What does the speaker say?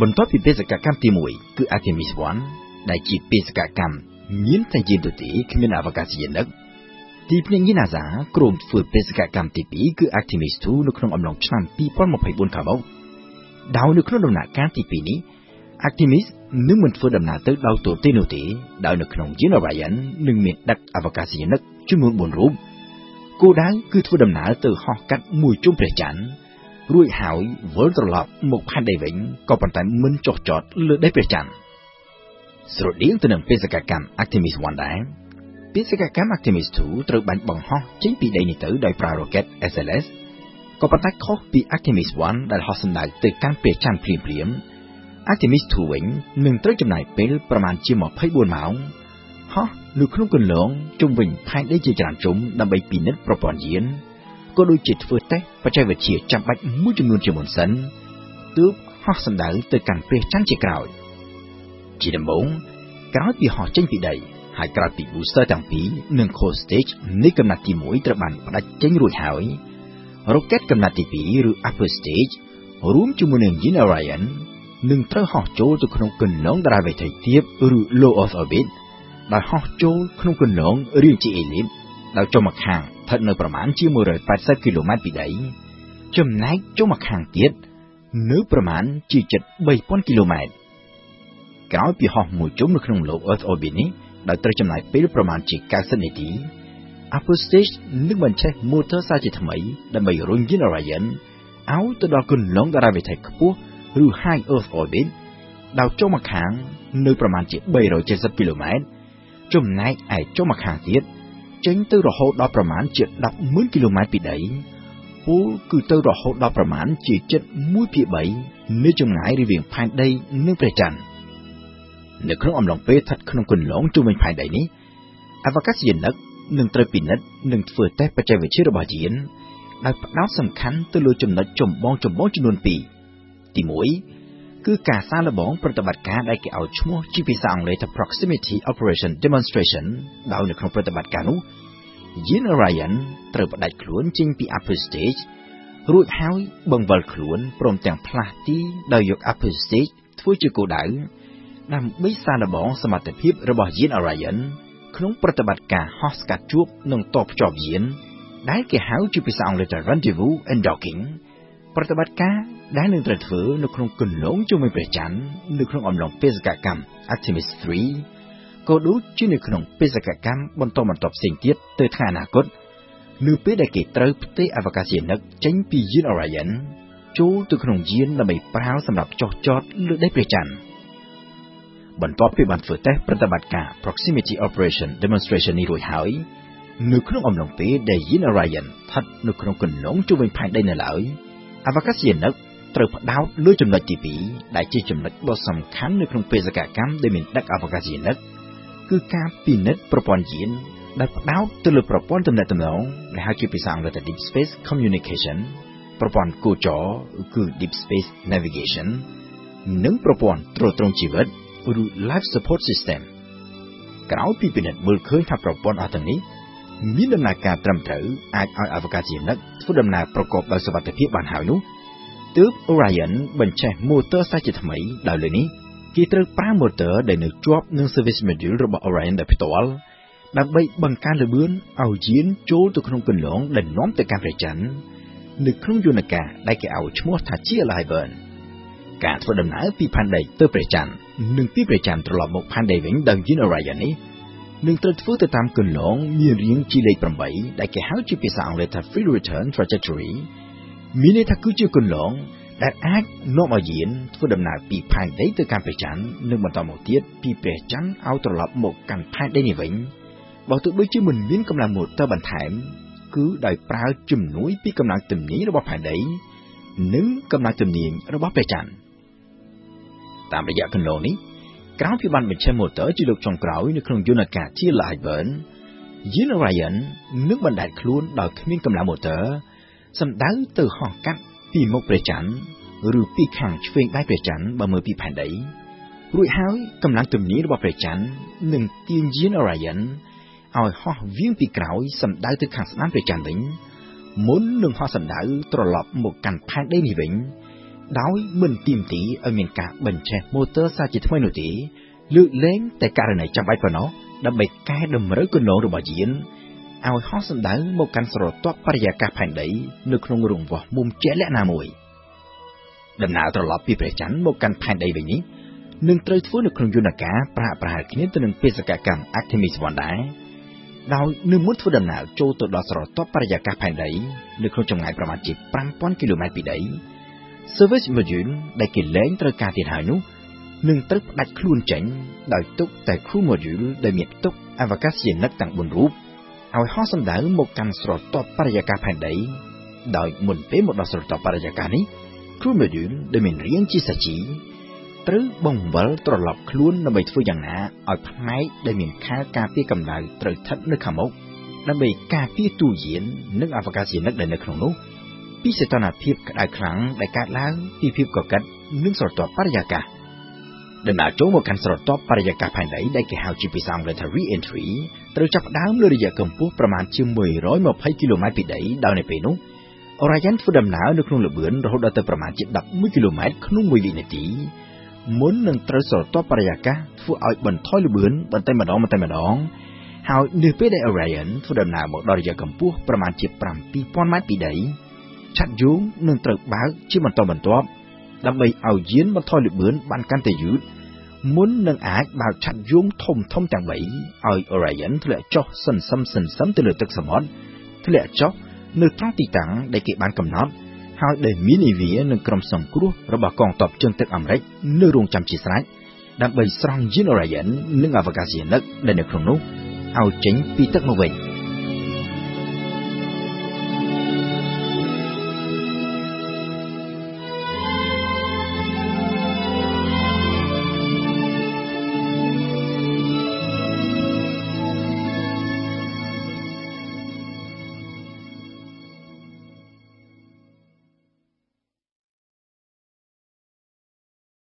បន្ទាប់ពីបេសកកម្មទី1គឺ Artemis 1ដែលជាបេសកកម្មមានតែយានទទីគ្មានអវកាសយានិកទីភ្នាក់ងារ NASA ក្រុមធ្វើបេសកកម្មទី2គឺ Artemis 2នៅក្នុងអំឡុងឆ្នាំ2024ខាងមុខដោយនៅក្នុងដំណាក់កាលទី2នេះ Artemis នឹងមិនធ្វើដំណើរទៅដល់ទូទេនោះទេដោយនៅក្នុងយាន Orion នឹងមានដឹកអវកាសយានិកចំនួន4រូបគោលដៅគឺធ្វើដំណើរទៅហោះកាត់មួយជុំព្រះច័ន្ទ រួចហើយវិលត្រឡប់មកផែនដីវិញក៏ប៉ុន្តែមិនចុះចតលើដីព្រះច័ន្ទស្រដៀងទៅនឹងបេសកកម្ម Artemis 1ដែរបេសកកម្ម Artemis 2ត្រូវបាញ់បង្ហោះចេញពីដីនេះទៅដោយប្រើ rocket SLS ក៏ប៉ុន្តែខុសពី Artemis 1ដែលហោះសម្ដៅទៅកាន់ព្រះច័ន្ទភ្លាមៗ Artemis 2វិញនឹងត្រូវចំណាយពេលប្រមាណជា24ម៉ោងហោះនៅក្នុងគន្លងជុំវិញផែនដីជាច្រើនជុំដើម្បីពិនិត្យប្រព័ន្ធយាន ក៏ដូចជាធ្វើតេស្តបច្ចេកវិទ្យាចាំបាច់មួយចំនួនជាមុនសិនទើបហោះសម្ដៅទៅកាន់ព្រះច័ន្ទជាក្រោយជាដំបូងក្រោយពីហោះចេញពីដីហើយក្រោយពី booster ទាំងពីរនិង core stage នៃកំណត់ទី1ត្រូវបានផ្ដាច់ចេញរួចហើយ rocket កំណត់ទី2ឬ upper stage រួមជាមួយនឹង Yin Orion នឹងត្រូវហោះចូលទៅក្នុងគន្លងតារាវិថីទាបឬ low Earth orbit ដែលហោះចូលក្នុងគន្លងរាងជាអេលីបដោយចុះមកខាងស្ថិតនៅប្រមាណជា180គីឡូម៉ែត្រពីដី ចំណែកចុះមកខាងទៀតនៅប្រមាណជាជិត3000គីឡូម៉ែត្រក្រោយពីហោះមួយជុំនៅក្នុង low Earth orbit នេះដោយត្រូវចំណាយពេលប្រមាណជា90នាទី Upper Stage នឹងបញ្ឆេះ motor សារជាថ្មីដើម្បីរុញយាន Orion ឲ្យទៅដល់គន្លងតារាវិថីខ្ពស់ឬ High Earth Orbit ដោយចុះមកខាង នៅប្រមាណជា370គីឡូម៉ែត្រចំណែកឯចុះមកខាងទៀត ចេញទៅរហូតដល់ប្រមាណជា100,000គីឡូម៉ែត្រពីដីពូលគឺទៅរហូតដល់ប្រមាណជាជិត1ភាគ3នៃចម្ងាយរវាងផែនដីនិងព្រះច័ន្ទនៅក្នុងអំឡុងពេលស្ថិតក្នុងគន្លងជុំវិញផែនដីនេះអវកាសយានិកនឹងត្រូវពិនិត្យនិងធ្វើតេស្តបច្ចេកវិទ្យារបស់យានដោយផ្ដោតសំខាន់ទៅលើចំណុចចម្បងចម្បងចំនួន2ទី1 គឺការសាកល្បងប្រតិបត្តិការដែលគេឲ្យឈ្មោះជាភាសាអង់គ្លេសថា Proximity Operation Demonstration ដោយនៅក្នុងប្រតិបត្តិការនោះយាន Orion ត្រូវផ្ដាច់ខ្លួនចេញពី Upper Stage រួចហើយបង្វិលខ្លួនព្រមទាំងផ្លាស់ទីដោយយក Upper Stage ធ្វើជាគោលដៅដើម្បីសាកល្បងសមត្ថភាពរបស់យាន Orion ក្នុងប្រតិបត្តិការហោះស្កាត់ជួបនិងតបភ្ជាប់យានដែលគេហៅជាភាសាអង់គ្លេសថា Rendezvous and Docking ប្រតិបត្តិការដែលនឹងត្រូវធ្វើនៅក្នុងគន្លងជុំវិញព្រះច័ន្ទនៅក្នុងអំឡុងបេសកកម្ម Artemis 3ក៏ដូចជានៅក្នុងបេសកកម្មបន្តបន្តផ្សេងទៀតទៅថ្ងៃអនាគតនៅពេលដែលគេត្រូវផ្ទេរអវកាសយានិកចេញពីយាន Orion ចូលទៅក្នុងយានដើម្បីប្រើសម្រាប់ចុះចតលើដីព្រះច័ន្ទបន្ទាប់ពីបានធ្វើតេស្តប្រតិបត្តិការ Proximity Operation Demonstration នេះរួចហើយនៅក្នុងអំឡុងពេលដែលយាន Orion ស្ថិតនៅក្នុងគន្លងជុំវិញផែនដីនៅឡើយ អវកាសយានិកត្រូវផ្ដោតលើចំណុចទី2ដែលជាចំណុចដ៏សំខាន់នៅក្នុងបេសកកម្មដែលមានដឹកអវកាសយានិកគឺការពិនិត្យប្រព័ន្ធយានដែលផ្ដោតទៅលើប្រព័ន្ធទំនាក់ទំនងដែលហៅជាភាសាអង់គ្លេសថា Deep Space Communication ប្រព័ន្ធគោចរគឺ Deep Space Navigation និងប្រព័ន្ធត្រួតត្រងជីវិតឬ Life Support System ក្រោយពីពិនិត្យមើលឃើញថាប្រព័ន្ធអស់ទាំងនេះ មានដំណើរការត្រឹមត្រូវអាចឲ្យអវកាសយានិកធ្វើដំណើរប្រកបដោយសុវត្ថិភាពបានហើយនោះទើប Orion បញ្ចេញ motor សាជាថ្មីដោយលើនេះគេត្រូវប្រើ motor ដែលនៅជាប់នឹង service module របស់ Orion ដោយផ្ទាល់ដើម្បីបង្កើនល្បឿនឲ្យយានចូលទៅក្នុងគន្លងដែលនាំទៅកាន់ព្រះច័ន្ទនៅក្នុងយន្តការដែលគេឲ្យឈ្មោះថាជា Aliburn ការធ្វើដំណើរពីផែនដីទៅព្រះច័ន្ទនិងពីព្រះច័ន្ទត្រឡប់មកផែនដីវិញដោយយាន Orion នេះ នឹងត្រូវធ្វើទៅតាមគន្លងមានរាងជាលេខ8ដែលគេហៅជាភាសាអង់គ្លេសថា free return trajectory មានន័យថាគឺជាគន្លងដែលអាចនាំឲ្យយានធ្វើដំណើរពីផែនដីទៅកាន់ព្រះច័ន្ទនិងបន្តមកទៀតពីព្រះច័ន្ទឲ្យត្រឡប់មកកាន់ផែនដីនេះវិញបើទោះបីជាមិនមានកម្លាំងម៉ូទ័របន្ថែមគឺដោយប្រើជំនួយពីកម្លាំងទំនាញរបស់ផែនដីនិងកម្លាំងទំនាញរបស់ព្រះច័ន្ទតាមរយៈគន្លងនេះ ក្រោយពីបានបញ្ចេញម៉ូទ័រជាលើកចុងក្រោយនៅក្នុងយន្តការ Teal Lightburn យាន Orion នឹងបណ្ដែតខ្លួនដោយគ្មានកម្លាំងម៉ូទ័រសម្ដៅទៅហោះកាត់ពីមុខព្រះច័ន្ទឬពីខាងឆ្វេងដៃព្រះច័ន្ទបើមើលពីផែនដីរួចហើយកម្លាំងទំនាញរបស់ព្រះច័ន្ទនឹងទាញយាន Orion ឲ្យហោះវៀងពីក្រោយសម្ដៅទៅខាងស្ដាំព្រះច័ន្ទវិញមុននឹងហោះសម្ដៅត្រឡប់មកកាន់ផែនដីនេះវិញ ដោយមិនទីមទីឲ្យមានការបញ្ឆេះម៉ូទ័រសាជាថ្មីនោះទេលើកលែងតែករណីចាំបាច់ប៉ុណ្ណោះដើម្បីកែតម្រូវគន្លងរបស់យានឲ្យហោះសម្ដៅមកកាន់ស្រទាប់បរិយាកាសផែនដីនៅក្នុងរង្វង់មុំជាក់លាក់ណាមួយដំណើរត្រឡប់ពីព្រះច័ន្ទមកកាន់ផែនដីវិញនេះនឹងត្រូវធ្វើនៅក្នុងយន្តការប្រាក់ប្រហែលគ្នាទៅនឹងបេសកកម្ម Artemis 1ដែរដោយនៅមុនធ្វើដំណើរចូលទៅដល់ស្រទាប់បរិយាកាសផែនដីនៅក្នុងចម្ងាយប្រមាណជា5000គីឡូម៉ែត្រពីដី Service Module ដែលគេលែងត្រូវការទៀតហើយនោះនឹងត្រូវផ្ដាច់ខ្លួនចេញដោយទុកតែ Crew Module ដែលមានទុកអវកាសយានិកទាំង4រូបឲ្យហោះសម្ដៅមកកាន់ស្រទាប់បរិយាកាសផែនដីដោយមុនពេលមកដល់ស្រទាប់បរិយាកាសនេះ Crew Module ដែលមានរាងជាសាជីត្រូវបង្វិលត្រឡប់ខ្លួនដើម្បីធ្វើយ៉ាងណាឲ្យផ្នែកដែលមានខែលការពារកម្ដៅត្រូវស្ថិតនៅខាងមុខដើម្បីការពារទូយាននិងអវកាសយានិកដែលនៅក្នុងនោះ ពីសីតុណ្ហភាពក្តៅខ្លាំងដែលកើតឡើងពីភាពកកិតនិងស្រទាប់បរិយាកាសដំណើរចូលមកកាន់ស្រទាប់បរិយាកាសផែនដីដែលគេហៅជាភាសាអង់គ្លេសថា re-entry ត្រូវចាប់ផ្ដើមលើរយៈកម្ពស់ប្រមាណជា120គីឡូម៉ែត្រពីដីដោយនៅពេលនោះ Orion ធ្វើដំណើរនៅក្នុងល្បឿនរហូតដល់ទៅប្រមាណជា11គីឡូម៉ែត្រក្នុង1វិនាទីមុននឹងត្រូវស្រទាប់បរិយាកាសធ្វើឲ្យបន្ថយល្បឿនបន្តិចម្ដងបន្តិចម្ដងហើយនៅពេលដែល Orion ធ្វើដំណើរមកដល់រយៈកម្ពស់ប្រមាណជា7000ម៉ែត្រពីដី ឆ័ត្រយងនឹងត្រូវបើកជាបន្តបន្ទាប់ដើម្បីឲ្យយានបន្ថយល្បឿនបានកាន់តែយឺតមុននឹងអាចបើកឆ័ត្រយងធំធំទាំង3ឲ្យ Orion ធ្លាក់ចុះសន្សឹមសន្សឹមទៅលើទឹកសមុទ្រធ្លាក់ចុះនៅត្រង់ទីតាំងដែលគេបានកំណត់ហើយដែលមាននាវានិងក្រុមសង្គ្រោះរបស់កងទ័ពជើងទឹកអាមេរិកនៅរងចាំជាស្រេចដើម្បីស្រង់យាន Orion និងអវកាសយានិកដែលនៅក្នុងនោះឲ្យចេញពីទឹកមកវិញ។